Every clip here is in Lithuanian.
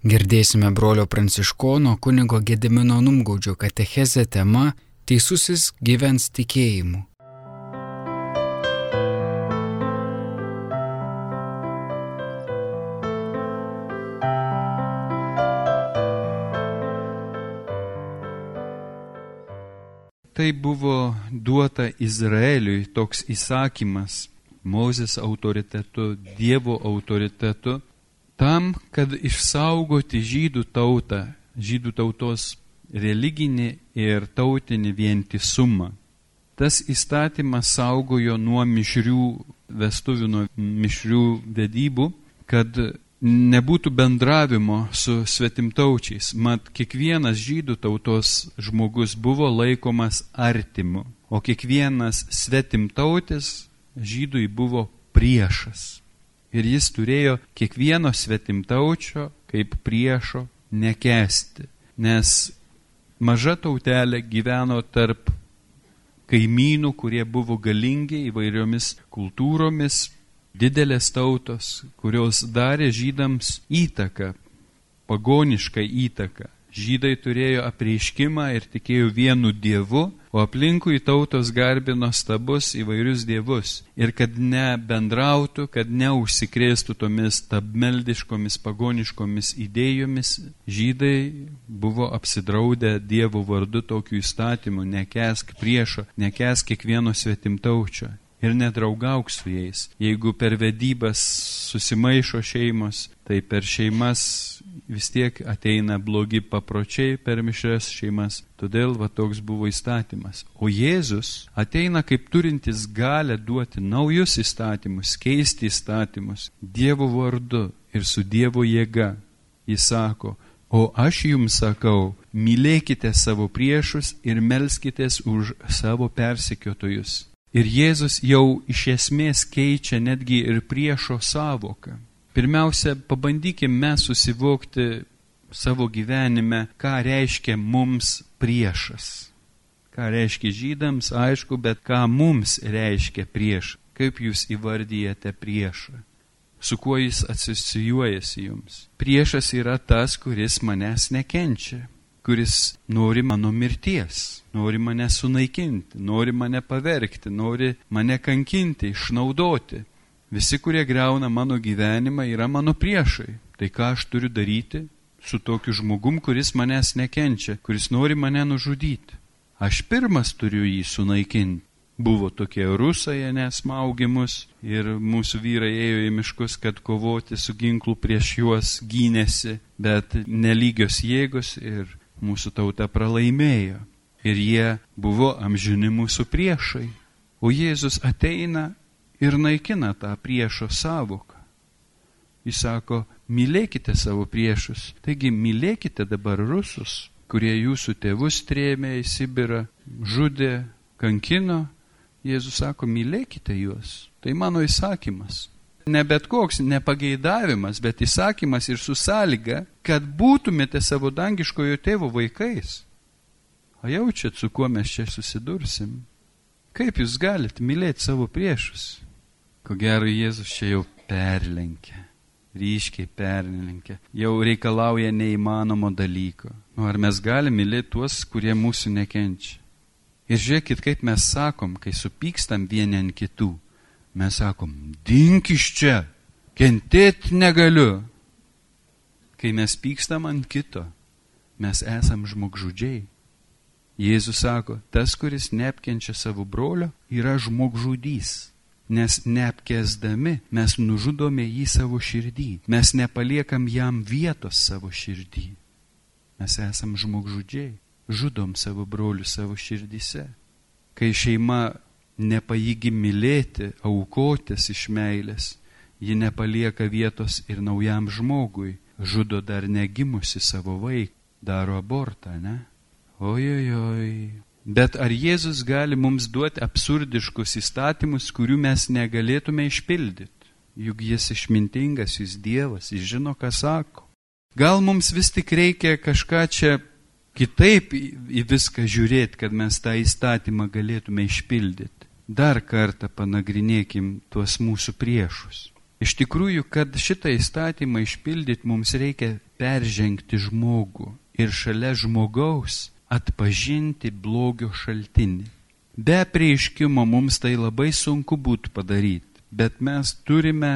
Girdėsime brolio pranciškono kunigo Gedimino Numgaudžio katechezę tema Teisusis gyvens tikėjimu. Tai buvo duota Izraeliui toks įsakymas Mozės autoritetu, Dievo autoritetu, tam, kad išsaugoti žydų tautą, žydų tautos religinį ir tautinį vientisumą. Tas įstatymas saugojo nuo mišrių vestuvių, nuo mišrių vedybų, kad nebūtų bendravimo su svetimtaučiais. Mat, kiekvienas žydų tautos žmogus buvo laikomas artimu, o kiekvienas svetimtautis žydui buvo priešas. Ir jis turėjo kiekvieno svetimtaučio kaip priešo nekesti, nes maža tautelė gyveno tarp kaimynų, kurie buvo galingi įvairiomis kultūromis, didelės tautos, kurios darė žydams įtaką, pagonišką įtaką. Žydai turėjo apreiškimą ir tikėjo vienu dievu, o aplinkui tautos garbino stabus įvairius dievus. Ir kad nebendrautų, kad neužsikrėstų tomis tabmeldiškomis pagoniškomis idėjomis, žydai buvo apsidraudę dievų vardu tokiu įstatymu, nekesk priešo, nekesk kiekvieno svetimtaučio ir nedraugauk su jais. Jeigu per vedybas susimaišo šeimos, tai per šeimas vis tiek ateina blogi papročiai per mišres šeimas. Todėl va toks buvo įstatymas. O Jėzus ateina kaip turintis galę duoti naujus įstatymus, keisti įstatymus Dievo vardu ir su Dievo jėga. Jis sako, o aš jums sakau, mylėkite savo priešus ir melskitės už savo persekiotojus. Ir Jėzus jau iš esmės keičia netgi ir priešo savoką. Pirmiausia, pabandykime mes susivokti savo gyvenime, ką reiškia mums priešas. Ką reiškia žydams, aišku, bet ką mums reiškia prieš. Kaip jūs įvardyjate priešą? Su kuo jis asocijuojasi jums? Priešas yra tas, kuris manęs nekenčia kuris nori mano mirties, nori mane sunaikinti, nori mane pavergti, nori mane kankinti, išnaudoti. Visi, kurie greuna mano gyvenimą, yra mano priešai. Tai ką aš turiu daryti su tokiu žmogum, kuris manęs nekenčia, kuris nori mane nužudyti? Aš pirmas turiu jį sunaikinti. Buvo tokie rusai, nesmaugimus ir mūsų vyrai ėjo į miškus, kad kovoti su ginklu prieš juos gynėsi, bet nelygios jėgos ir mūsų tauta pralaimėjo ir jie buvo amžini mūsų priešai. O Jėzus ateina ir naikina tą priešo savoką. Jis sako, mylėkite savo priešus. Taigi mylėkite dabar rusus, kurie jūsų tėvus trėmė į Sibirą, žudė, kankino. Jėzus sako, mylėkite juos. Tai mano įsakymas ne bet koks nepageidavimas, bet įsakymas ir su sąlyga, kad būtumėte savo dangiškojo tėvo vaikais. O jaučiat, su kuo mes čia susidursim? Kaip jūs galite mylėti savo priešus? Ko gero, Jėzus čia jau perlenkia, ryškiai perlenkia, jau reikalauja neįmanomo dalyko. Nu, ar mes galime mylėti tuos, kurie mūsų nekenčia? Ir žiūrėkit, kaip mes sakom, kai supykstam vieni ant kitų mes sakom, dink iš čia, kentėti negaliu. Kai mes pykstam ant kito, mes esam žmogžudžiai. Jėzus sako, tas, kuris neapkenčia savo brolio, yra žmogžudys. Nes neapkesdami mes nužudome jį savo širdį. Mes nepaliekam jam vietos savo širdį. Mes esam žmogžudžiai. Žudom savo brolių savo širdise. Kai šeima nepaėgi mylėti, aukotis iš meilės, ji nepalieka vietos ir naujam žmogui, žudo dar negimusi savo vaiką, daro abortą, ne? Ojojoj. Bet ar Jėzus gali mums duoti absurdiškus įstatymus, kurių mes negalėtume išpildyti? Juk jis išmintingas, jis Dievas, jis žino, ką sako. Gal mums vis tik reikia kažką čia kitaip į viską žiūrėti, kad mes tą įstatymą galėtume išpildyti dar kartą panagrinėkim tuos mūsų priešus. Iš tikrųjų, kad šitą įstatymą išpildyti, mums reikia peržengti žmogų ir šalia žmogaus atpažinti blogio šaltinį. Be prieiškimo mums tai labai sunku būtų padaryti, bet mes turime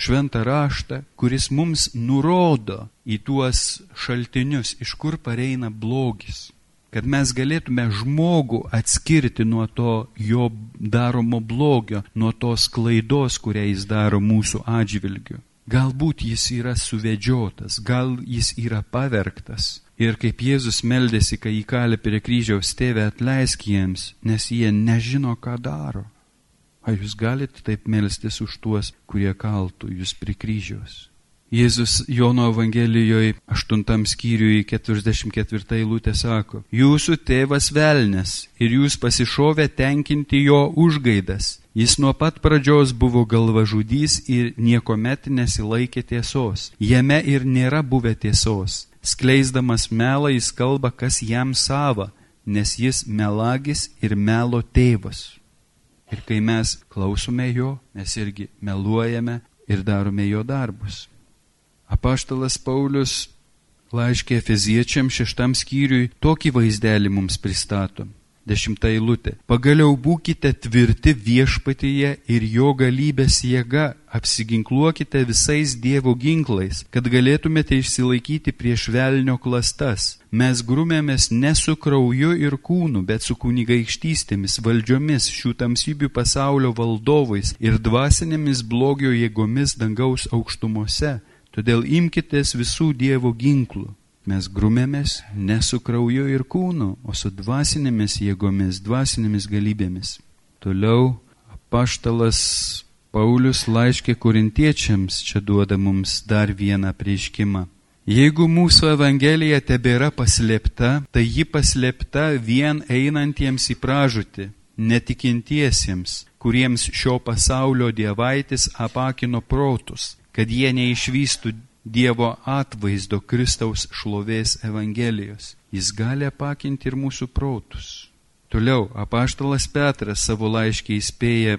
šventą raštą, kuris mums nurodo į tuos šaltinius, iš kur pareina blogis. Kad mes galėtume žmogų atskirti nuo to jo daromo blogio, nuo tos klaidos, kurią jis daro mūsų atžvilgiu. Galbūt jis yra suvedžiotas, gal jis yra pavergtas, Ir kaip Jėzus meldėsi, kai įkalė prie kryžiaus tėvę atleisk jiems, nes jie nežino, ką daro. Ar jūs galite taip melstis už tuos, kurie kaltų jūs prie kryžiaus? Jėzus Jono Evangelijoje 8 skyriui 44 eilutė sako, Jūsų tėvas velnes ir jūs pasišovė tenkinti jo užgaidas. Jis nuo pat pradžios buvo galvažudys ir niekuomet nesilaikė tiesos. Jame ir nėra buvę tiesos skleisdamas melą jis kalba, kas jam sava, nes jis melagis ir melo tėvas. Ir kai mes klausome jo, mes irgi meluojame ir darome jo darbus. Apaštalas Paulius laiškė Efeziečiam šeštam skyriui tokį vaizdelį mums pristato. Dešimta eilutė. Pagaliau būkite tvirti viešpatyje ir jo galybės jėga, apsiginkluokite visais Dievo ginklais, kad galėtumėte išsilaikyti prieš velnio klastas. Mes grumėmės ne su krauju ir kūnu, bet su kunigaikštystėmis, valdžiomis, šių tamsybių pasaulio valdovais ir dvasinėmis blogio jėgomis dangaus aukštumose. Todėl imkitės visų Dievo ginklų Mes grumėmės ne su krauju ir kūnu, o su dvasinėmis jėgomis, dvasinėmis galybėmis. Toliau apaštalas Paulius laiškė korintiečiams čia duoda mums dar vieną prieškimą. Jeigu mūsų Evangelija tebėra paslėpta, tai ji paslėpta vien einantiems į pražūtį, netikintiesiems, kuriems šio pasaulio dievaitis apakino protus, kad jie neišvystų Dievo atvaizdo Kristaus šlovės Evangelijos. Jis gali apakinti ir mūsų protus. Toliau, apaštalas Petras savo laiškį įspėja,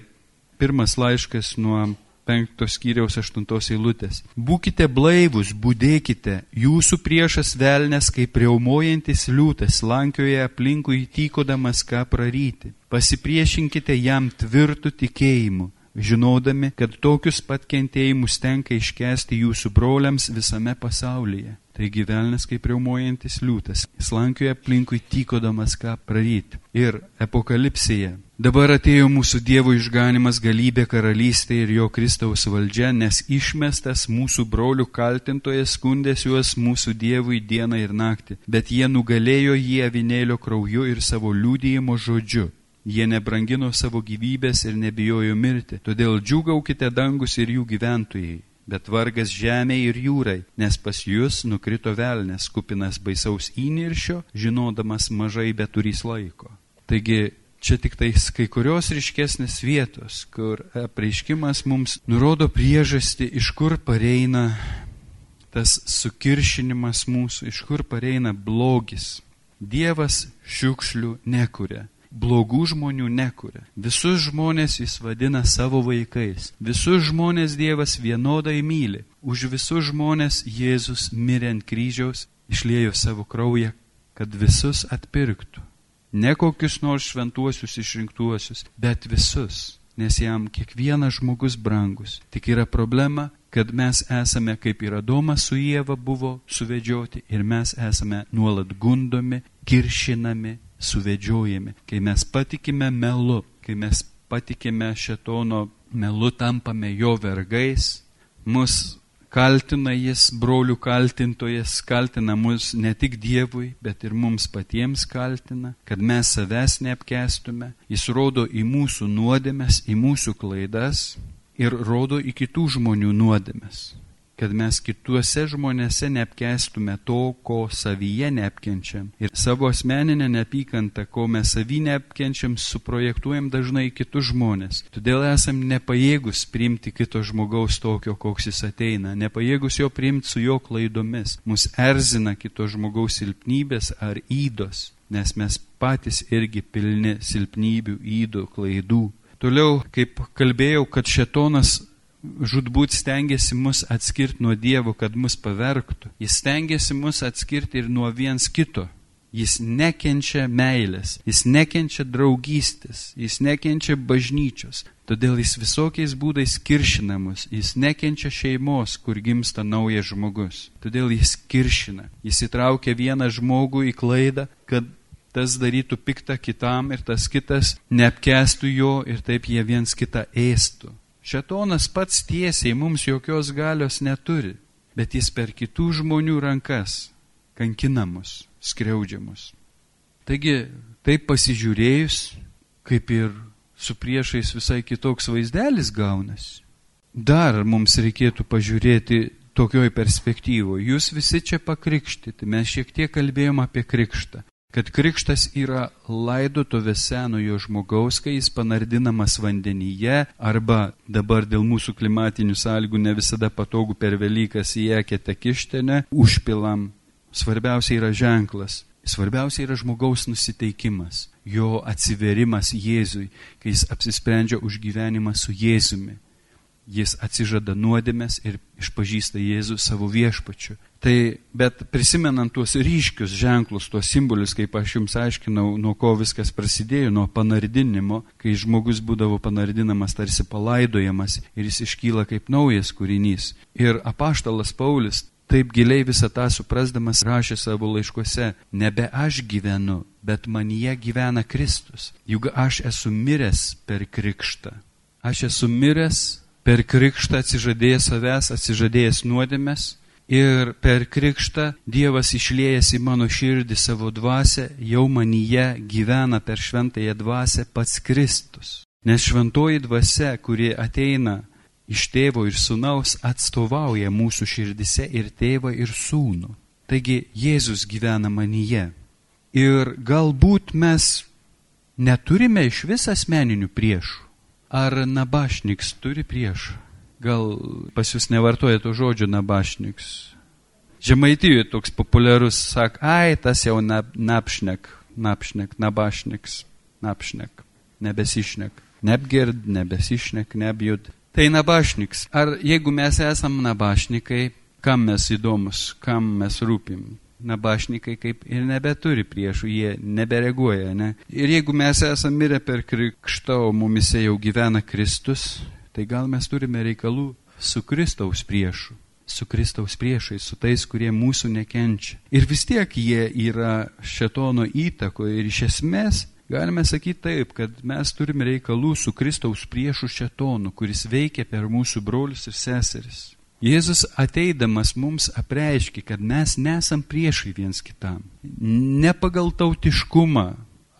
pirmas laiškas nuo penktos skyriaus aštuntos eilutės. Būkite blaivus, būdėkite, jūsų priešas velnės kaip riaumojantis liūtas, lankioje aplinkui tykodamas ką praryti. Pasipriešinkite jam tvirtų tikėjimu žinodami, kad tokius pat kentėjimus tenka iškesti jūsų broliams visame pasaulyje. Taigi velnas kaip riaumojantis liūtas, slankioja aplinkui tykodamas ką praryti. Ir apokalipsėje. Dabar atėjo mūsų Dievo išganimas galybė karalystė ir jo Kristaus valdžia, nes išmestas mūsų brolių kaltintojas skundės juos mūsų Dievui dieną ir naktį, bet jie nugalėjo jį avinėlio krauju ir savo liūdėjimo žodžiu. Jie nebrangino savo gyvybės ir nebijojo mirti. Todėl džiugaukite dangus ir jų gyventojai, bet vargas žemė ir jūrai, nes pas jūs nukrito velnės, kupinas baisaus įniršio, žinodamas mažai beturys laiko. Taigi čia tik tais kai kurios ryškesnės vietos, kur apreiškimas mums nurodo priežastį, iš kur pareina tas sukiršinimas mūsų, iš kur pareina blogis. Dievas šiukšlių nekuria blogų žmonių nekuria. Visus žmonės jis vadina savo vaikais. Visus žmonės Dievas vienodai myli. Už visus žmonės Jėzus mirė ant kryžiaus, išlėjo savo kraują, kad visus atpirktų. Ne kokius nors šventuosius išrinktuosius, bet visus, nes jam kiekvienas žmogus brangus. Tik yra problema, kad mes esame, kaip ir Adomas su Jėva buvo suvedžioti, ir mes esame nuolat gundomi, kiršinami, suvedžiojami, kai mes patikime melu, kai mes patikime šetono melu, tampame jo vergais, mus kaltina jis, brolių kaltintojas, kaltina mus ne tik Dievui, bet ir mums patiems kaltina, kad mes savęs neapkestume, jis rodo į mūsų nuodėmes, į mūsų klaidas ir rodo į kitų žmonių nuodėmes kad mes kituose žmonėse neapkestume to, ko savyje neapkenčiam. Ir savo asmeninę neapykantą, ko mes savy neapkenčiam, suprojektuojam dažnai kitus žmonės. Todėl esam nepajėgus priimti kito žmogaus tokio, koks jis ateina, nepajėgus jo priimti su jo klaidomis. Mus erzina kito žmogaus silpnybės ar įdos, nes mes patys irgi pilni silpnybių, įdų, klaidų. Toliau, kaip kalbėjau, kad šetonas žudbūt stengiasi mus atskirti nuo Dievo, kad mus pavergtų. Jis stengiasi mus atskirti ir nuo viens kito. Jis nekenčia meilės, jis nekenčia draugystės, jis nekenčia bažnyčios. Todėl jis visokiais būdais kiršina mus, jis nekenčia šeimos, kur gimsta naujas žmogus. Todėl jis kiršina, jis įtraukia vieną žmogų į klaidą, kad tas darytų piktą kitam ir tas kitas neapkestų jo ir taip jie viens kitą ėstų. Šetonas pats tiesiai mums jokios galios neturi, bet jis per kitų žmonių rankas kankina mus skriaudžiamus. Taigi, taip pasižiūrėjus, kaip ir su priešais visai kitoks vaizdelis gaunasi. Dar mums reikėtų pažiūrėti tokioj perspektyvoje. Jūs visi čia pakrikštyti. Mes šiek tiek kalbėjom apie krikštą. Kad krikštas yra laidotuvės senojo žmogaus, kai jis panardinamas vandenyje, arba dabar dėl mūsų klimatinių sąlygų ne visada patogu per Velykas į eketę kištenę, užpilam svarbiausia yra ženklas, svarbiausia yra žmogaus nusiteikimas, jo atsiverimas Jėzui, kai jis apsisprendžia už gyvenimą su Jėzumi. Jis atsižada nuodėmės ir išpažįsta Jėzų savo viešpačiu. Tai, bet prisimenant tuos ryškius ženklus, tuos simbolius, kaip aš jums aiškinau, nuo ko viskas prasidėjo, nuo panardinimo, kai žmogus būdavo panardinamas tarsi palaidojamas ir jis iškyla kaip naujas kūrinys. Ir apaštalas Paulis taip giliai visą tą suprasdamas rašė savo laiškuose, nebe aš gyvenu, bet manyje gyvena Kristus. Juk aš esu miręs per krikštą. Aš esu miręs per krikštą atsižadėjęs savęs, atsižadėjęs nuodėmės. Ir per krikštą Dievas išlėjęs į mano širdį savo dvasę, jau manyje gyvena per šventąją dvasę pats Kristus. Nes šventoji dvasia, kuri ateina iš tėvo ir sunaus atstovauja mūsų širdise ir tėvą ir sūnų. Taigi Jėzus gyvena manyje. Ir galbūt mes neturime iš vis asmeninių priešų. Ar nabašniks turi priešą? Gal pas jūs nevartoja to žodžio nabašniks? Žemaitijoje toks populiarus sak, ai, tas jau nap, napšnek, napšnek, nabašniks, napšnek, nebesišnek, neapgird, nebesišnek, neapjud. Tai nabašniks. Ar jeigu mes esam nabašnikai, kam mes įdomus, kam mes rūpim? Nabašnikai kaip ir nebeturi priešų, jie nebereaguoja, ne? Ir jeigu mes esame mirę per krikštą, o mumise jau gyvena Kristus, tai gal mes turime reikalų su Kristaus priešu su Kristaus priešais, su tais, kurie mūsų nekenčia. Ir vis tiek jie yra šetono įtakoje ir iš esmės Galime sakyti taip, kad mes turime reikalų su Kristaus priešu šetonu, kuris veikia per mūsų brolius ir seseris. Jėzus ateidamas mums apreiškia, kad mes nesam priešai viens kitam. Ne pagal tautiškumą,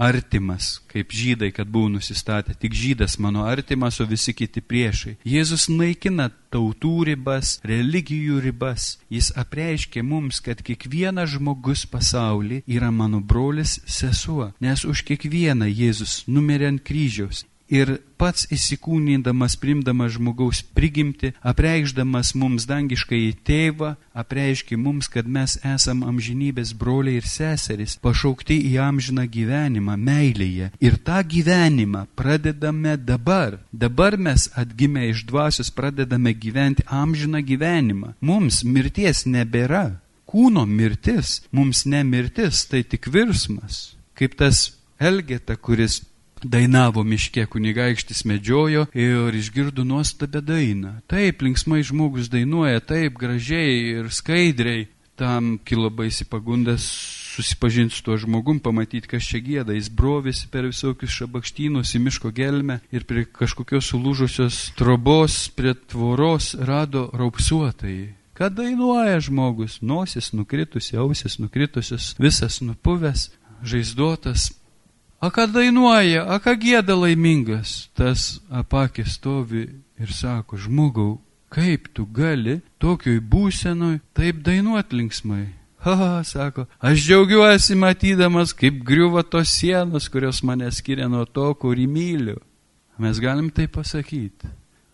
artimas, kaip žydai, kad buvo nusistatę, tik žydas mano artimas, o visi kiti priešai. Jėzus naikina tautų ribas, religijų ribas. Jis apreiškia mums, kad kiekvienas žmogus pasaulyje yra mano brolis sesuo, nes už kiekvieną Jėzus numirė ant kryžiaus ir pats įsikūnydamas, primdamas žmogaus prigimti, apreikšdamas mums dangiškai į tėvą, apreiškia mums, kad mes esam amžinybės broliai ir seserys, pašaukti į amžiną gyvenimą, meilėje. Ir tą gyvenimą pradedame dabar. Dabar mes atgimę iš dvasios pradedame gyventi amžiną gyvenimą. Mums mirties nebėra. Kūno mirtis, mums ne mirtis, tai tik virsmas. Kaip tas Elgeta, kuris dainavo miške, kunigaikštis medžiojo ir išgirdo nuostabę dainą. Taip, linksmai žmogus dainuoja, taip gražiai ir skaidriai. Tam kilo baisi pagundas susipažinti su tuo žmogum, pamatyti, kas čia gėda. Jis brovėsi per visokius šabakštynus į miško gelmę ir prie kažkokios sulūžusios trobos, prie tvoros rado raupsuotai. Ką dainuoja žmogus? Nosis nukritusi, ausis nukritusios, visas nupuvęs, žaizdotas, A ką dainuoja, a ką gėda laimingas, tas apakė stovi ir sako, žmogau, kaip tu gali tokioj būsenoj taip dainuot linksmai. Haha, sako, aš džiaugiuosi matydamas, kaip griuva tos sienos, kurios mane skiria nuo to, kurį myliu. Mes galim tai pasakyti.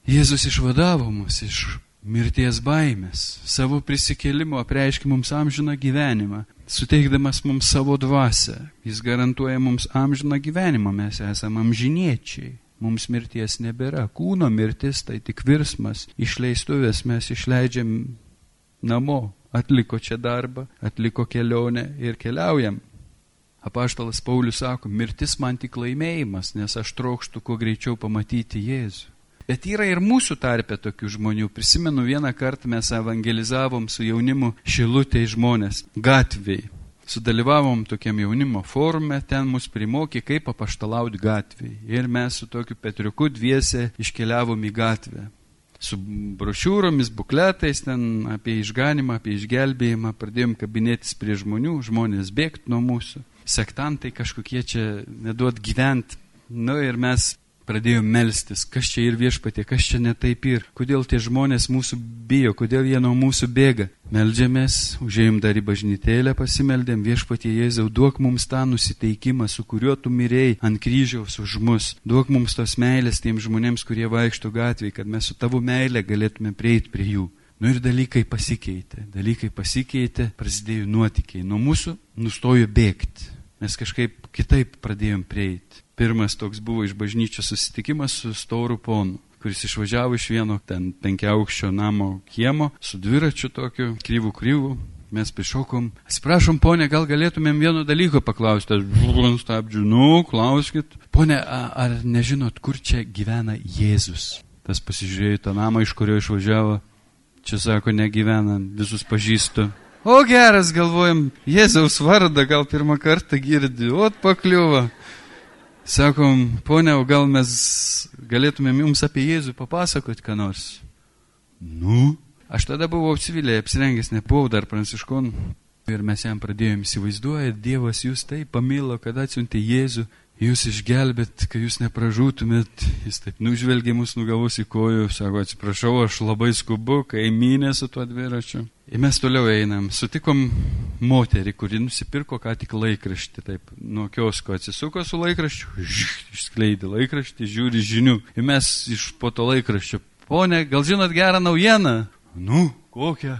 Jėzus išvadavo mus iš mirties baimės, savo prisikėlimo apreiškia mums amžiną gyvenimą suteikdamas mums savo dvasę. Jis garantuoja mums amžiną gyvenimą, mes esame amžiniečiai. mums mirties nebėra. Kūno mirtis tai tik virsmas. Išleistuvės mes išleidžiam namo. Atliko čia darbą, atliko kelionę ir keliaujam. Apaštalas Paulius sako, mirtis man tik laimėjimas, nes aš trokštų kuo greičiau pamatyti Jėzų. Bet yra ir mūsų tarpe tokių žmonių. Prisimenu, vieną kartą mes evangelizavom su jaunimu šilutėj žmonės gatvėj sudalyvavom tokiam jaunimo forume, ten mus primokė, kaip apaštalauti gatvėje. Ir mes su tokiu Petriuku dviese iškeliavom į gatvę. Su brošiūromis, bukletais, ten apie išganimą, apie išgelbėjimą, pradėjom kabinėtis prie žmonių, žmonės bėgti nuo mūsų. Sektantai kažkokie čia neduot gyventi. Nu ir mes pradėjom melstis, kas čia ir viešpatė, kas čia netaip ir, kodėl tie žmonės mūsų bijo, kodėl jie nuo mūsų bėga. Meldžiamės, užėjom dar į bažnytėlę, pasimeldėm viešpatė Jėzau, duok mums tą nusiteikimą, su kuriuo tu mirėjai ant kryžiaus už mus, duok mums tos meilės tiems žmonėms, kurie vaikšto gatvėje, kad mes su tavo meilė galėtume prieiti prie jų. Nu ir dalykai pasikeitė, dalykai pasikeitė, prasidėjo nuotikiai, nuo mūsų nustojo bėgti, mes kažkaip kitaip pradėjom prieiti. Pirmas toks buvo iš bažnyčios susitikimas su Stauru ponu kuris išvažiavo iš vieno ten penkiaukščio namo kiemo su dviračiu tokiu kryvų kryvų. Mes prišokom. Atsiprašom, ponė, gal galėtumėm vieno dalyko paklausti. Aš buvau stabdžiu, nu, klauskit. Pone, ar nežinot, kur čia gyvena Jėzus? Tas pasižiūrėjo tą namą, iš kurio išvažiavo. Čia sako, negyvena, visus pažįstu. O geras, galvojam, Jėzaus vardą gal pirmą kartą girdi, o pakliuvo. Sakom, ponia, o gal mes galėtumėm jums apie Jėzų papasakoti, ką nors? Nu, aš tada buvau civilė, apsirengęs, nebuvau dar pranciškon. Ir mes jam pradėjome įsivaizduoti, Dievas jūs taip pamilo, kad atsiuntė Jėzų jūs išgelbėt, kai jūs nepražūtumėt. Jis taip nužvelgė mus nugavus į kojų, sako, atsiprašau, aš labai skubu, kai įmynė su tuo dviračiu. Ir mes toliau einam. Sutikom moterį, kuri nusipirko ką tik laikraštį, taip, nuo kiosko atsisuko su laikraščiu, išskleidė laikraštį, žiūri žinių. Ir mes iš po to laikraščio, ponė, gal žinot gerą naujieną? Nu, kokią?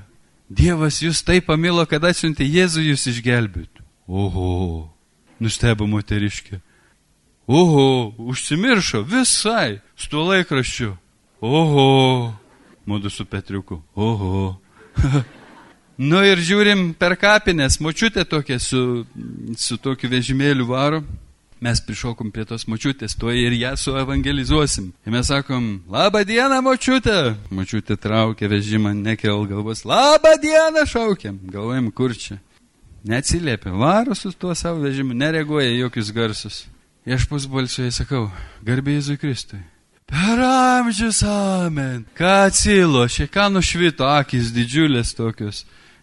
Dievas jūs taip pamilo, kad atsiuntė Jėzų jūs išgelbėti. Oho, nustebo moteriškė. Oho, užsimiršo visai su tuo laikraščiu. Oho, mūdu su Petriuku. Oho. nu ir žiūrim per kapinės, močiutė tokia su, su tokiu vežimėliu varo. Mes prišokom prie tos močiutės, to ir ją suevangelizuosim. Ir mes sakom, labą dieną, močiutė. Močiutė traukia vežimą, nekel galvos, labą dieną šaukiam. Galvojam, kur čia. Neatsiliepia, varo su tuo savo vežimu, nereaguoja jokius garsus. Aš pusbalsiai sakau, garbė Jėzui Kristui. Per amžius amen. Ką atsilo, šiek ką nušvito, akis didžiulės tokios.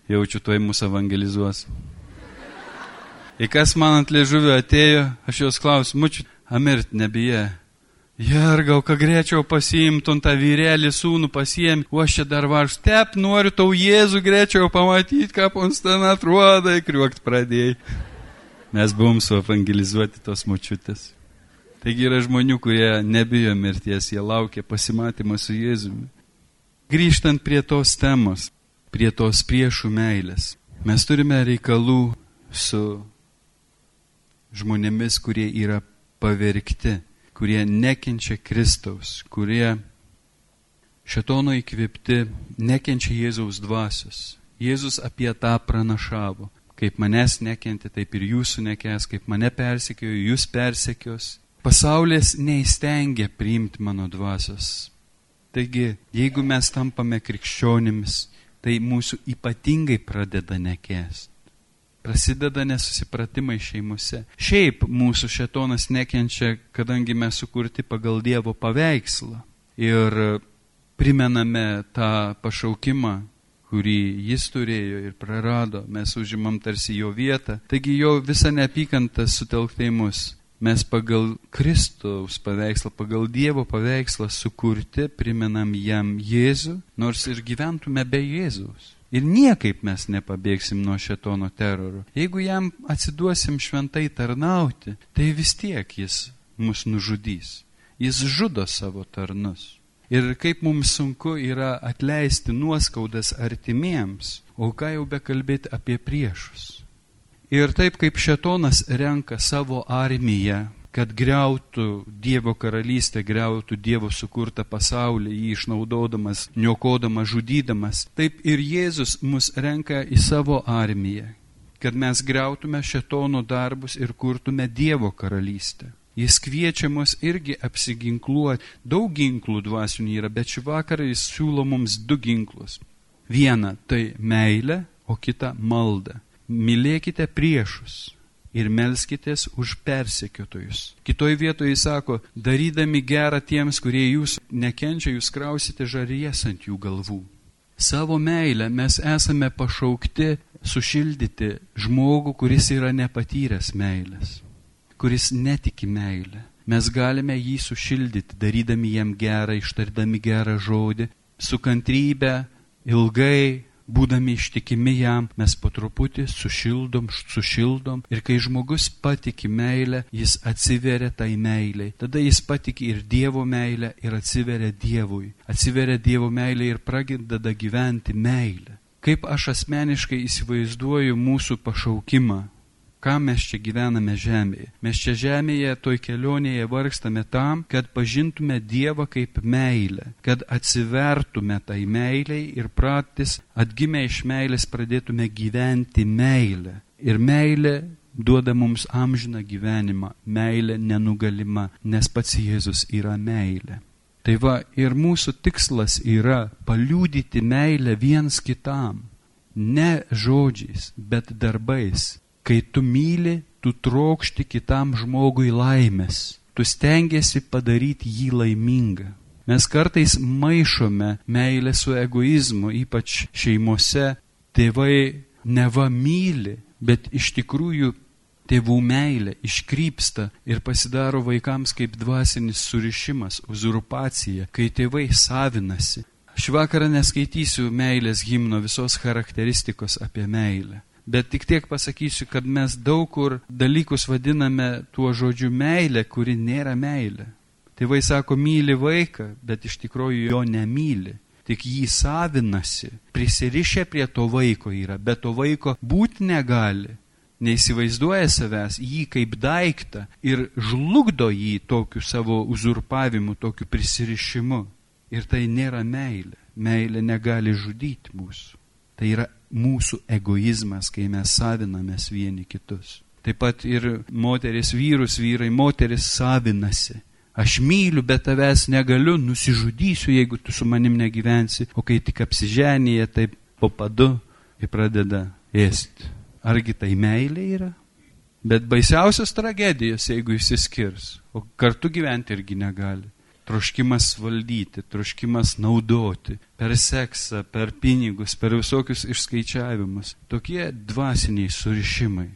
Jaučiu, tuoj mūsų evangelizuos. Ir kas man ant liežuvio atėjo, aš jos klausiu, mučiu, amirt nebijai. Jergau, ką greičiau pasiimtum tą vyrelį sūnų pasiemi, o aš čia dar varš, tep, noriu tau Jėzų greičiau pamatyti, ką pons ten atrodo, kriuokt pradėjai. Mes buvom suevangelizuoti tos močiutės. Taigi yra žmonių, kurie nebijo mirties, jie laukia pasimatymą su Jėzumi. Grįžtant prie tos temos, prie tos priešų meilės, mes turime reikalų su žmonėmis, kurie yra pavergti kurie nekenčia Kristaus, kurie šetono įkvėpti nekenčia Jėzaus dvasios. Jėzus apie tą pranašavo. Kaip manęs nekenti, taip ir jūsų nekės, kaip mane persekiojo, jūs persekios. Pasaulis neįstengia priimti mano dvasios. Taigi, jeigu mes tampame krikščionimis, tai mūsų ypatingai pradeda nekėsti prasideda nesusipratimai šeimose. Šiaip mūsų šetonas nekenčia, kadangi mes sukurti pagal Dievo paveikslą ir primename tą pašaukimą, kurį jis turėjo ir prarado, mes užimam tarsi jo vietą. Taigi jo visa neapykanta sutelktai mus. Mes pagal Kristaus paveikslą, pagal Dievo paveikslą sukurti, primenam jam Jėzų, nors ir gyventume be Jėzaus. Ir niekaip mes nepabėgsim nuo šetono teroro. Jeigu jam atsiduosim šventai tarnauti, tai vis tiek jis mus nužudys. Jis žudo savo tarnus. Ir kaip mums sunku yra atleisti nuoskaudas artimiems, o ką jau bekalbėti apie priešus. Ir taip kaip šetonas renka savo armiją, kad greutų Dievo karalystę, greutų Dievo sukurtą pasaulį, jį išnaudodamas, niokodamas, žudydamas. Taip ir Jėzus mus renka į savo armiją, kad mes greutume šetono darbus ir kurtume Dievo karalystę. Jis kviečia mus irgi apsiginkluoti. Daug ginklų dvasinių yra, bet šį vakarą jis siūlo mums du ginklus. Viena tai meilė, o kita malda. Mylėkite priešus ir melskitės už persekiotojus. Kitoj vietoje jis sako, darydami gerą tiems, kurie jūs nekenčia, jūs krausite žarijas ant jų galvų. Savo meilę mes esame pašaukti sušildyti žmogų, kuris yra nepatyręs meilės, kuris netiki meilę. Mes galime jį sušildyti, darydami jam gerą, ištardami gerą žodį, su kantrybe, ilgai būdami ištikimi jam, mes po truputį sušildom, sušildom ir kai žmogus patiki meilę, jis atsiveria tai meiliai. Tada jis patiki ir Dievo meilę ir atsiveria Dievui. Atsiveria Dievo meilė ir pradeda gyventi meilę. Kaip aš asmeniškai įsivaizduoju mūsų pašaukimą, Kam mes čia gyvename žemėje? Mes čia žemėje toj kelionėje vargstame tam, kad pažintume Dievą kaip meilę, kad atsivertume tai meiliai ir pratis atgimę iš meilės pradėtume gyventi meilę. Ir meilė duoda mums amžiną gyvenimą, meilė nenugalima, nes pats Jėzus yra meilė. Tai va ir mūsų tikslas yra paliūdyti meilę viens kitam, ne žodžiais, bet darbais, Kai tu myli, tu trokšti kitam žmogui laimės, tu stengiasi padaryti jį laimingą. Mes kartais maišome meilę su egoizmu, ypač šeimose. Tėvai neva myli, bet iš tikrųjų tėvų meilė iškrypsta ir pasidaro vaikams kaip dvasinis surišimas, uzurpacija, kai tėvai savinasi. Šį vakarą neskaitysiu meilės himno visos charakteristikos apie meilę. Bet tik tiek pasakysiu, kad mes daug kur dalykus vadiname tuo žodžiu meilė, kuri nėra meilė. Tėvai sako, myli vaiką, bet iš tikrųjų jo nemyli. Tik jį savinasi, prisirišę prie to vaiko yra, bet to vaiko būti negali. Neįsivaizduoja savęs jį kaip daiktą ir žlugdo jį tokiu savo uzurpavimu, tokiu prisirišimu. Ir tai nėra meilė. Meilė negali žudyti mūsų. Tai yra mūsų egoizmas, kai mes savinamės vieni kitus. Taip pat ir moteris vyrus, vyrai, moteris savinasi. Aš myliu, bet tavęs negaliu, nusižudysiu, jeigu tu su manim negyvensi, o kai tik apsiženyje, taip po padu ir pradeda ėsti. Argi tai meilė yra? Bet baisiausios tragedijos, jeigu išsiskirs, o kartu gyventi irgi negali troškimas valdyti, troškimas naudoti per seksą, per pinigus, per visokius išskaičiavimus. Tokie dvasiniai surišimai.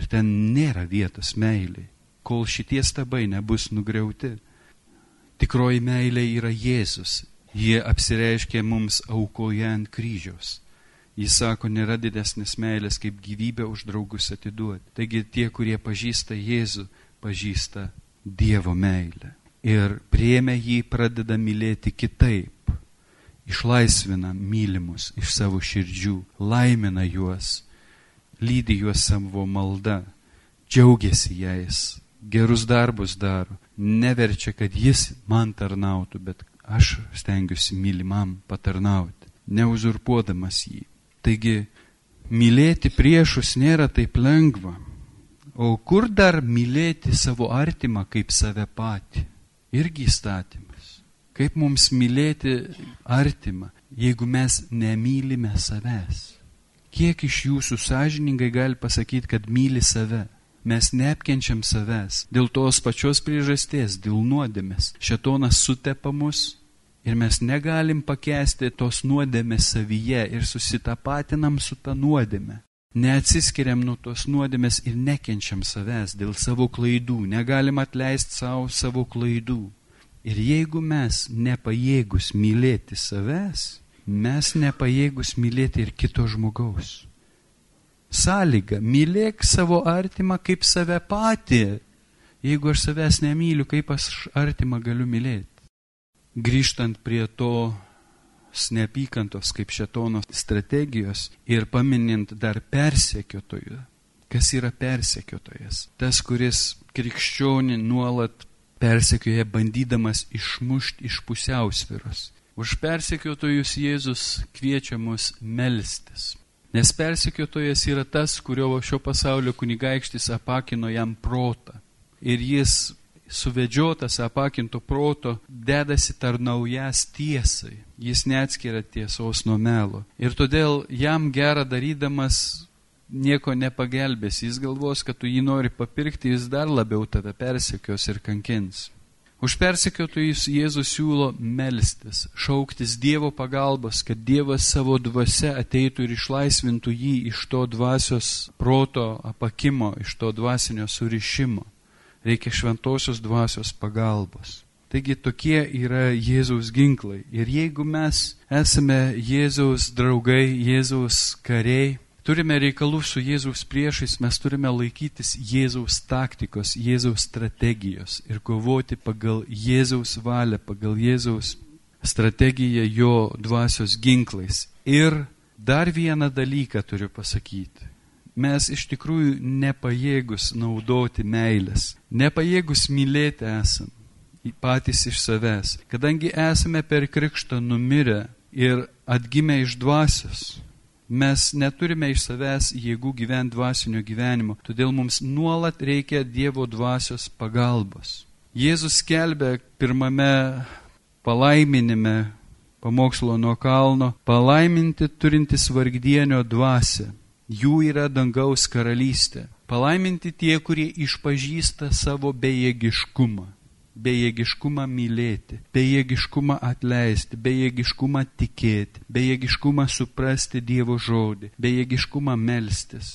Ir ten nėra vietos meiliai, kol šitie stabai nebus nugriauti. Tikroji meilė yra Jėzus. Jie apsireiškė mums aukoje ant kryžiaus. Jis sako, nėra didesnės meilės kaip gyvybę už draugus atiduoti. Taigi tie, kurie pažįsta Jėzų, pažįsta Dievo meilę ir prieėmę jį pradeda mylėti kitaip, išlaisvina mylimus iš savo širdžių, laimina juos, lydi juos savo malda, džiaugiasi jais, gerus darbus daro, neverčia, kad jis man tarnautų, bet aš stengiuosi mylimam patarnauti, neuzurpuodamas jį. Taigi, mylėti priešus nėra taip lengva. O kur dar mylėti savo artimą kaip save patį? Irgi įstatymas. Kaip mums mylėti artimą, jeigu mes nemylime savęs? Kiek iš jūsų sąžiningai gali pasakyti, kad myli save? Mes neapkenčiam savęs dėl tos pačios priežasties, dėl nuodėmės. Šetonas sutepa mus ir mes negalim pakesti tos nuodėmės savyje ir susitapatinam su ta nuodėme. Neatsiskiriam nuo tos nuodėmės ir nekenčiam savęs dėl savo klaidų, negalim atleisti savo savo klaidų. Ir jeigu mes nepajėgus mylėti savęs, mes nepajėgus mylėti ir kito žmogaus. Sąlyga - mylėk savo artimą kaip save patį. Jeigu aš savęs nemyliu, kaip aš artimą galiu mylėti? Grįžtant prie to neapykantos kaip šetono strategijos ir paminint dar persekiotojų. Kas yra persekiotojas? Tas, kuris krikščionį nuolat persekioja bandydamas išmušti iš pusiausviros. Už persekiotojus Jėzus kviečia mus melstis. Nes persekiotojas yra tas, kurio šio pasaulio kunigaikštis apakino jam protą. Ir jis suvedžiotas apakinto proto dedasi tarnaujas tiesai. Jis neatskiria tiesos nuo melo. Ir todėl jam gerą darydamas nieko nepagelbės. Jis galvos, kad tu jį nori papirkti, jis dar labiau tave persekios ir kankins. Už persekiotojus Jėzus siūlo melstis, šauktis Dievo pagalbos, kad Dievas savo dvasia ateitų ir išlaisvintų jį iš to dvasios proto apakimo, iš to dvasinio surišimo. Reikia šventosios dvasios pagalbos. Taigi tokie yra Jėzaus ginklai. Ir jeigu mes esame Jėzaus draugai, Jėzaus kariai, turime reikalų su Jėzaus priešais, mes turime laikytis Jėzaus taktikos, Jėzaus strategijos ir kovoti pagal Jėzaus valią, pagal Jėzaus strategiją jo dvasios ginklais. Ir dar vieną dalyką turiu pasakyti. Mes iš tikrųjų nepajėgus naudoti meilės, nepajėgus mylėti esam patys iš savęs, kadangi esame per krikštą numirę ir atgimę iš dvasios Mes neturime iš savęs jėgų gyventi dvasinio gyvenimo, todėl mums nuolat reikia Dievo dvasios pagalbos. Jėzus skelbė pirmame palaiminime pamokslo nuo kalno, palaiminti turintis vargdienio dvasę. Jų yra dangaus karalystė. Palaiminti tie, kurie išpažįsta savo bejėgiškumą bejėgiškumą mylėti, bejėgiškumą atleisti, bejėgiškumą tikėti, bejėgiškumą suprasti Dievo žodį, bejėgiškumą melstis.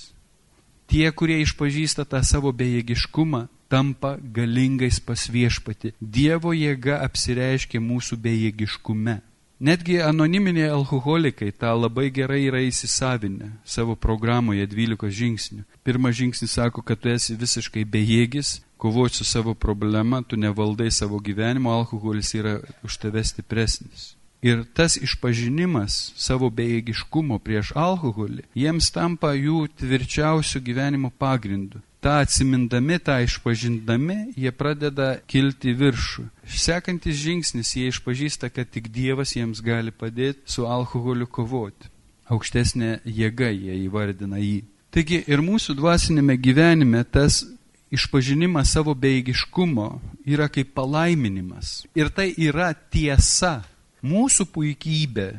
Tie, kurie išpažįsta tą savo bejėgiškumą, tampa galingais pas viešpati. Dievo jėga apsireiškia mūsų bejėgiškume. Netgi anoniminiai alkoholikai tą labai gerai yra įsisavinę savo programoje 12 žingsnių. Pirmas žingsnis sako, kad tu esi visiškai bejėgis, kovoti su savo problema, tu nevaldai savo gyvenimo, alkoholis yra už tave stipresnis. Ir tas išpažinimas savo bejėgiškumo prieš alkoholį jiems tampa jų tvirčiausių gyvenimo pagrindų. Ta atsimindami, tą išpažindami, jie pradeda kilti viršų. Sekantis žingsnis, jie išpažįsta, kad tik Dievas jiems gali padėti su alkoholiu kovoti. Aukštesnė jėga jie įvardina jį. Taigi ir mūsų dvasinėme gyvenime tas išpažinimas savo beigiškumo yra kaip palaiminimas. Ir tai yra tiesa. Mūsų puikybė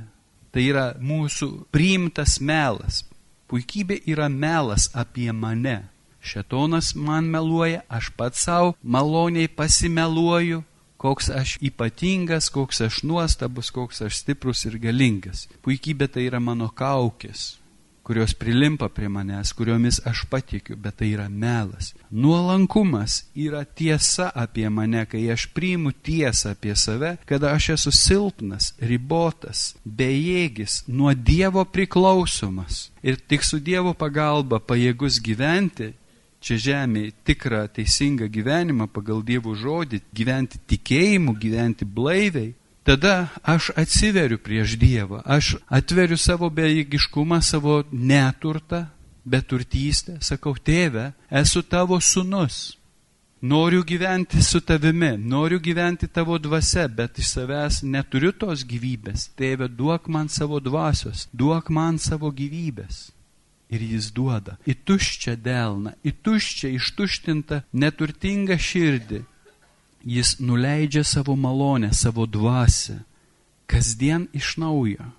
tai yra mūsų priimtas melas. Puikybė yra melas apie mane. Šetonas man meluoja, aš pats savo maloniai pasimeluoju, koks aš ypatingas, koks aš nuostabus, koks aš stiprus ir galingas. Puikybė tai yra mano kaukės, kurios prilimpa prie manęs, kuriomis aš patikiu, bet tai yra melas. Nuolankumas yra tiesa apie mane, kai aš priimu tiesą apie save, kada aš esu silpnas, ribotas, bejėgis, nuo Dievo priklausomas ir tik su Dievo pagalba pajėgus gyventi čia žemėje tikrą teisingą gyvenimą pagal Dievo žodį, gyventi tikėjimu, gyventi blaiviai, tada aš atsiveriu prieš Dievą, aš atveriu savo bejėgiškumą, savo neturtą, beturtystę, sakau, tėve, esu tavo sunus. Noriu gyventi su tavimi, noriu gyventi tavo dvasia, bet iš savęs neturiu tos gyvybės. Tėve, duok man savo dvasios, duok man savo gyvybės. Ir jis duoda į tuščią delną, į tuščią, ištuštintą, neturtingą širdį, jis nuleidžia savo malonę, savo dvasę, kasdien iš naujo.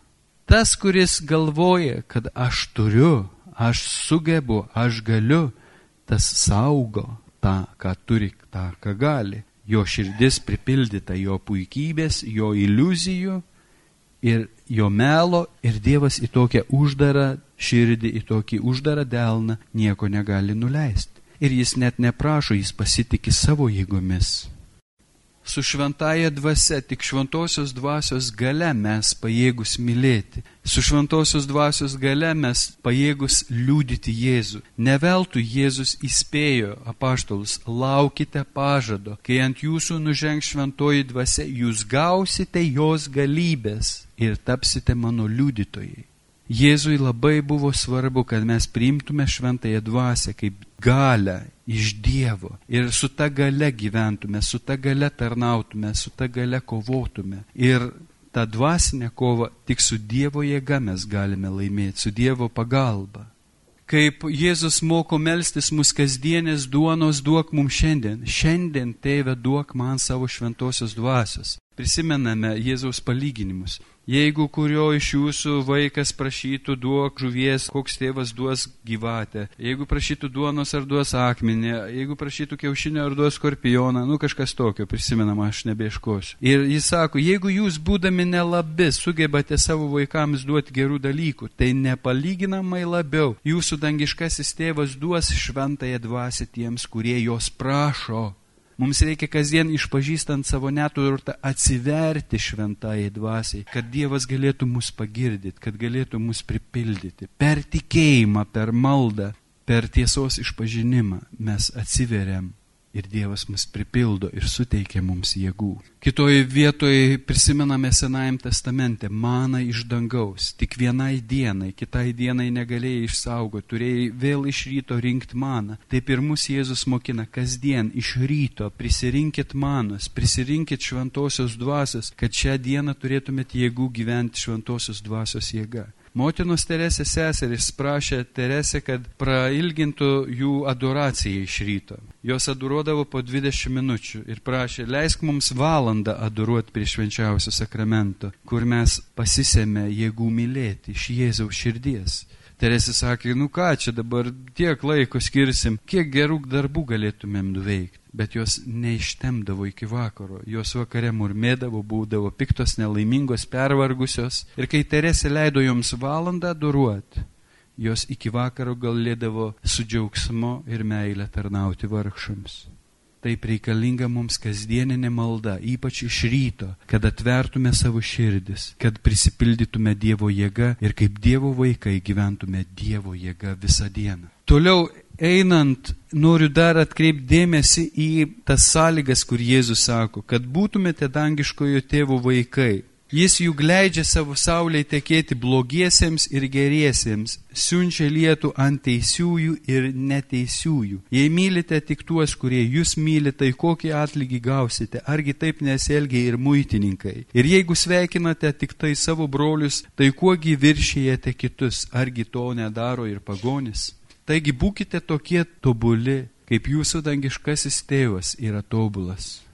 Tas, kuris galvoja, kad aš turiu, aš sugebu, aš galiu, tas saugo tą, ką turi, tą, ką gali. Jo širdis pripildyta jo puikybės, jo iliuzijų ir jo melo ir Dievas į tokią uždarą širdį, į tokį uždarą delną nieko negali nuleisti. Ir jis net neprašo, jis pasitikė savo jėgomis su šventaja dvasia, tik šventosios dvasios gale mes pajėgus mylėti. Su šventosios dvasios gale mes pajėgus liūdyti Jėzų. Neveltui Jėzus įspėjo apaštalus, laukite pažado, kai ant jūsų nuženg šventoji dvasia, jūs gausite jos galybės ir tapsite mano liudytojai. Jėzui labai buvo svarbu, kad mes priimtume šventąją dvasę kaip galę iš Dievo ir su ta gale gyventume, su ta gale tarnautume, su ta gale kovotume. Ir tą dvasinę kovą tik su Dievo jėga mes galime laimėti, su Dievo pagalba. Kaip Jėzus moko melstis mus kasdienės duonos duok mums šiandien. Šiandien, tėve, duok man savo šventosios dvasios. Prisimename Jėzaus palyginimus. Jeigu kurio iš jūsų vaikas prašytų duok žuvies, koks tėvas duos gyvatę, jeigu prašytų duonos ar duos akmenį, jeigu prašytų kiaušinio ar duos skorpioną, nu kažkas tokio, prisimenama, aš nebeieškosiu. Ir jis sako, jeigu jūs būdami nelabi sugebate savo vaikams duoti gerų dalykų, tai nepalyginamai labiau jūsų dangiškasis tėvas duos šventąją dvasę tiems, kurie jos prašo. Mums reikia kasdien išpažįstant savo neturtą atsiverti šventai dvasiai, kad Dievas galėtų mus pagirdyti, kad galėtų mus pripildyti. Per tikėjimą, per maldą, per tiesos išpažinimą mes atsiveriam ir Dievas mus pripildo ir suteikia mums jėgų. Kitoje vietoje prisimename Senajam testamente maną iš dangaus. Tik vienai dienai, kitai dienai negalėjai išsaugoti, turėjai vėl iš ryto rinkti maną. Taip ir mus Jėzus mokina kasdien iš ryto prisirinkit manos, prisirinkit šventosios dvasios, kad šią dieną turėtumėt jėgų gyventi šventosios dvasios jėga. Motinos Teresės seserys prašė Teresę, kad prailgintų jų adoraciją iš ryto. Jos adoruodavo po 20 minučių ir prašė, leisk mums valandą adoruoti prie švenčiausio sakramento, kur mes pasisėmė jėgų mylėti iš Jėzaus širdies. Teresė sakė, nu ką čia dabar tiek laiko skirsim, kiek gerų darbų galėtumėm nuveikti bet jos neištemdavo iki vakaro. Jos vakare murmėdavo, būdavo piktos, nelaimingos, pervargusios. Ir kai Teresė leido joms valandą duruoti, jos iki vakaro galėdavo su džiaugsmu ir meilė tarnauti vargšams. Taip reikalinga mums kasdieninė malda, ypač iš ryto, kad atvertume savo širdis, kad prisipildytume Dievo jėgą ir kaip Dievo vaikai gyventume Dievo jėgą visą dieną. Toliau einant, noriu dar atkreipdėmėsi į tas sąlygas, kur Jėzus sako, kad būtumėte dangiškojo tėvo vaikai. Jis juk leidžia savo saulėje tekėti blogiesiems ir geriesiems, siunčia lietų ant teisiųjų ir neteisiųjų. Jei mylite tik tuos, kurie jūs myli, tai kokį atlygį gausite, argi taip nesielgia ir muitininkai. Ir jeigu sveikinate tik tai savo brolius, tai kuogi viršijate kitus, argi to nedaro ir pagonis. Taigi būkite tokie tobuli, kaip jūsų dangiškasis tėvas yra tobulas.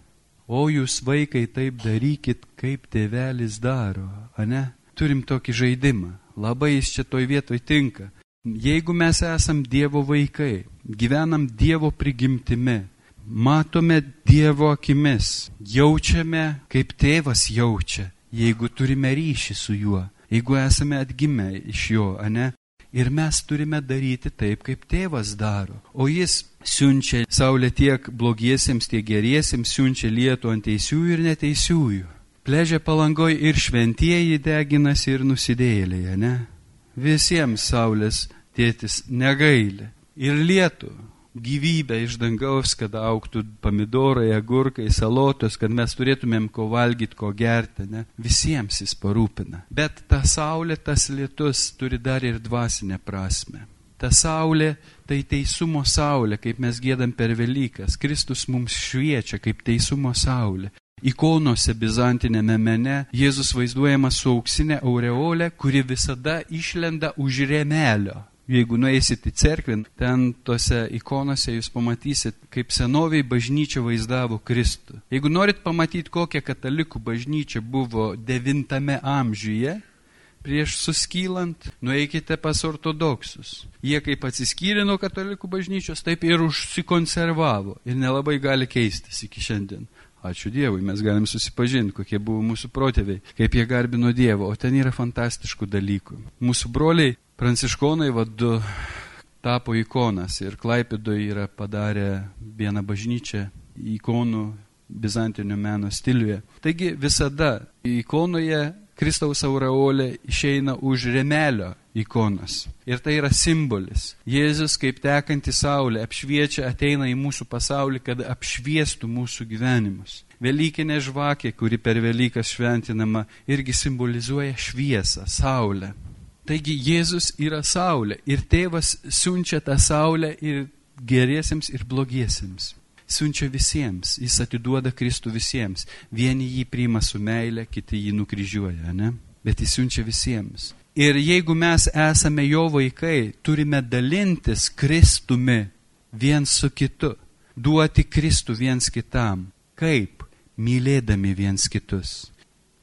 O jūs vaikai taip darykit, kaip tėvelis daro, ane? Turim tokį žaidimą. Labai jis čia toj vietoj tinka. Jeigu mes esam Dievo vaikai, gyvenam Dievo prigimtimi, matome Dievo akimis, jaučiame, kaip tėvas jaučia, jeigu turime ryšį su juo, jeigu esame atgimę iš jo, ane, Ir mes turime daryti taip, kaip tėvas daro. O jis siunčia saulę tiek blogiesiems, tiek geriesiems, siunčia lietų ant teisiųjų ir neteisiųjų. Pležia palangoj ir šventieji deginasi ir nusidėlėje, ne? Visiems saulės tėtis negailė. Ir lietų gyvybę iš dangaus, kad auktų pomidorai, agurkai, salotos, kad mes turėtumėm ko valgyti, ko gerti, ne? Visiems jis parūpina. Bet ta saulė, tas lietus turi dar ir dvasinę prasme. Ta saulė tai teisumo saulė, kaip mes gėdam per Velykas. Kristus mums šviečia kaip teisumo saulė. Ikonose bizantinėme mene Jėzus vaizduojamas su auksinė aureolė, kuri visada išlenda už remelio Jeigu nueisit į cerkvę, ten tose ikonose jūs pamatysit, kaip senoviai bažnyčia vaizdavo Kristų. Jeigu norit pamatyti, kokia katalikų bažnyčia buvo devintame amžiuje, prieš suskylant, nueikite pas ortodoksus. Jie kaip atsiskyrė nuo katalikų bažnyčios, taip ir užsikonservavo ir nelabai gali keistis iki šiandien. Ačiū Dievui, mes galim susipažinti, kokie buvo mūsų protėviai, kaip jie garbino Dievą, o ten yra fantastiškų dalykų. Mūsų broliai Pranciškonai vadu tapo ikonas ir Klaipidoje yra padarę vieną bažnyčią ikonų bizantinio meno stiliuje. Taigi visada ikonoje Kristaus aureolė išeina už remelio ikonos. Ir tai yra simbolis. Jėzus kaip tekanti saulė apšviečia, ateina į mūsų pasaulį, kad apšviestų mūsų gyvenimus. Velykinė žvakė, kuri per Velykas šventinama, irgi simbolizuoja šviesą, saulę. Taigi Jėzus yra saulė ir tėvas siunčia tą saulę ir geriesiems ir blogiesiems. Siunčia visiems, jis atiduoda Kristų visiems. Vieni jį priima su meile, kiti jį nukryžiuoja, ne? Bet jis siunčia visiems. Ir jeigu mes esame jo vaikai, turime dalintis Kristumi viens su kitu, duoti Kristų viens kitam. Kaip? Mylėdami viens kitus,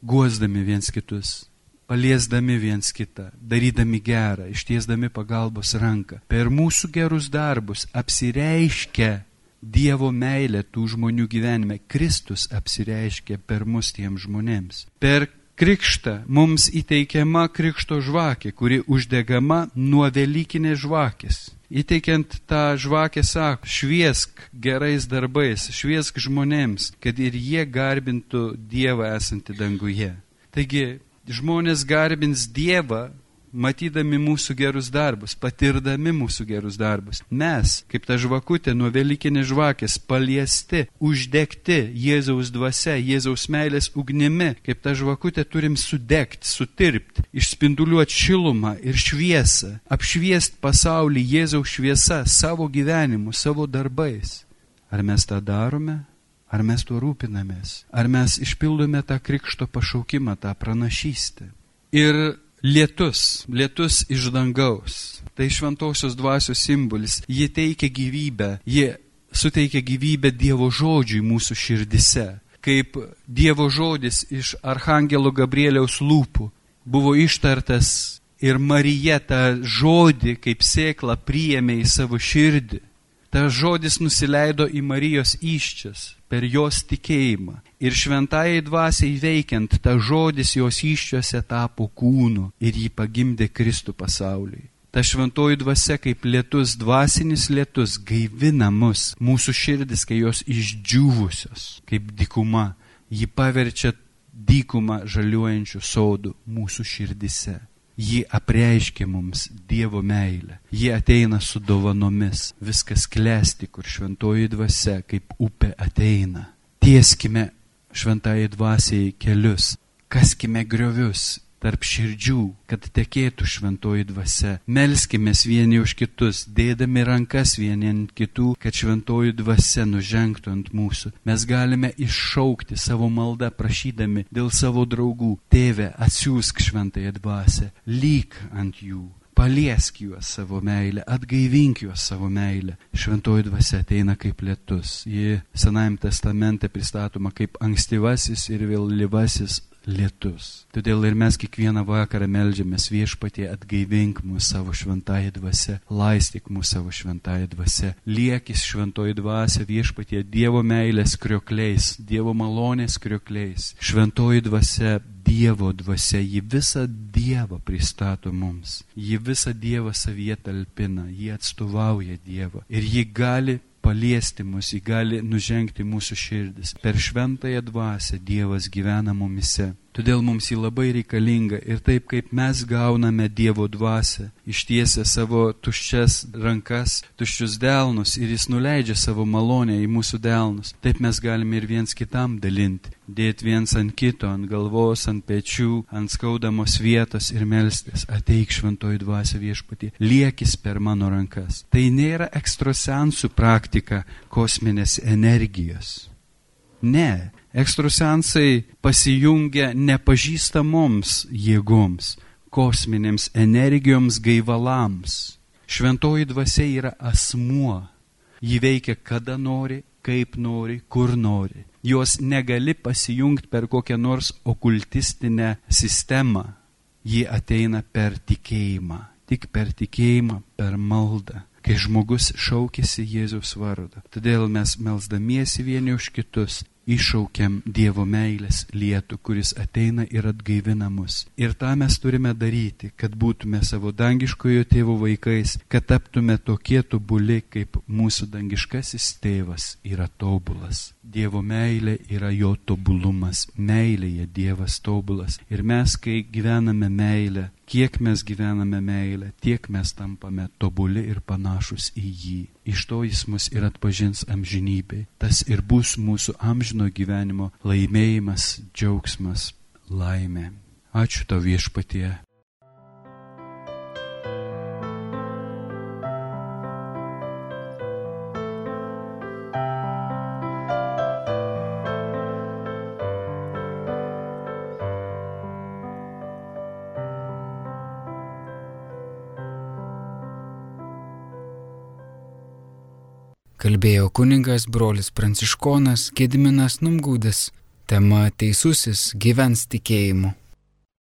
guosdami viens kitus, paliesdami viens kitą, darydami gerą, ištiesdami pagalbos ranką. Per mūsų gerus darbus apsireiškia Dievo meilė tų žmonių gyvenime. Kristus apsireiškia per mus tiems žmonėms. Per krikštą mums įteikiama krikšto žvakė, kuri uždegama nuo Velykinės žvakės. Įteikiant tą žvakę sako, šviesk gerais darbais, šviesk žmonėms, kad ir jie garbintų Dievą esantį danguje. Taigi žmonės garbins Dievą, matydami mūsų gerus darbus, patirdami mūsų gerus darbus. Mes, kaip ta žvakutė nuo Velykinės žvakės, paliesti, uždegti Jėzaus dvasia, Jėzaus meilės ugnimi, kaip ta žvakutė turim sudegti, sutirpti, išspinduliuoti šilumą ir šviesą, apšviesti pasaulį Jėzaus šviesa savo gyvenimu, savo darbais. Ar mes tą darome? Ar mes tuo rūpinamės? Ar mes išpildome tą krikšto pašaukimą, tą pranašystę? Ir lietus, lietus iš dangaus, tai šventosios dvasios simbolis, ji teikia gyvybę, ji suteikia gyvybę Dievo žodžiui mūsų širdise, kaip Dievo žodis iš Arhangelo Gabrieliaus lūpų buvo ištartas ir Marija tą žodį kaip sėklą priėmė į savo širdį. Ta žodis nusileido į Marijos iščias, per jos tikėjimą. Ir šventai dvasiai veikiant, ta žodis jos iščiose tapo kūnu ir jį pagimdė Kristų pasauliui. Ta šventoji dvasia kaip lietus, dvasinis lietus gaivina mus, mūsų širdis, kai jos išdžiūvusios, kaip dikuma, ji paverčia dykumą žaliuojančių sodų mūsų širdise. Ji apreiškia mums Dievo meilę. Ji ateina su dovanomis. Viskas klesti, kur šventoji dvasia kaip upė ateina. Tieskime šventai dvasiai kelius. Kaskime griovius tarp širdžių, kad tekėtų šventoji dvasia. Melskime vieni už kitus, dėdami rankas vieni ant kitų, kad šventoji dvasia nužengtų ant mūsų. Mes galime iššaukti savo maldą prašydami dėl savo draugų. Tėve, atsiųsk šventąją dvasę, lyg ant jų. Paliesk juos savo meilę, atgaivink juos savo meilę. Šventoji dvasia ateina kaip lietus. Ji Senajame testamente pristatoma kaip ankstyvasis ir vėlyvasis lietus. Todėl ir mes kiekvieną vakarą melžiamės viešpatie atgaivink mūsų savo šventąją dvasę, laistyk mūsų savo šventąją dvasę, liekis šventoji dvasė viešpatie Dievo meilės kriokliais, Dievo malonės kriokliais. Šventoji dvasė Dievo dvasia, ji visą Dievą pristato mums, ji visą Dievą savyje talpina, ji atstovauja Dievą ir ji gali paliesti mus, jį gali nužengti mūsų širdis. Per šventąją dvasę Dievas gyvena mumise. Todėl mums jį labai reikalinga ir taip kaip mes gauname Dievo dvasę, ištiesia savo tuščias rankas, tuščius delnus ir jis nuleidžia savo malonę į mūsų delnus, taip mes galime ir viens kitam dalinti, dėti viens ant kito, ant galvos, ant pečių, ant skaudamos vietos ir melstis, ateik šventoji dvasia viešpatie, liekis per mano rankas. Tai nėra ekstrasensų praktika kosminės energijos. Ne, ekstrasensai pasijungia nepažįstamoms jėgoms, kosminėms energijoms gaivalams. Šventoji dvasia yra asmuo. Ji veikia kada nori, kaip nori, kur nori. Jos negali pasijungti per kokią nors okultistinę sistemą. Ji ateina per tikėjimą. Tik per tikėjimą, per maldą kai žmogus šaukėsi Jėzaus vardą. Todėl mes melzdamiesi vieni už kitus iššaukiam Dievo meilės lietų, kuris ateina ir atgaivina mus. Ir tą mes turime daryti, kad būtume savo dangiškojo tėvo vaikais, kad taptume tokie tobuli, kaip mūsų dangiškasis tėvas yra tobulas. Dievo meilė yra jo tobulumas, meilėje Dievas tobulas. Ir mes, kai gyvename meilę, kiek mes gyvename meilę, tiek mes tampame tobuli ir panašus į jį iš to jis mus ir atpažins amžinybei. Tas ir bus mūsų amžino gyvenimo laimėjimas, džiaugsmas, laimė. Ačiū tau viešpatie. Kalbėjo kuningas brolis pranciškonas Gediminas Numgaudis. Tema Teisusis gyvens tikėjimu.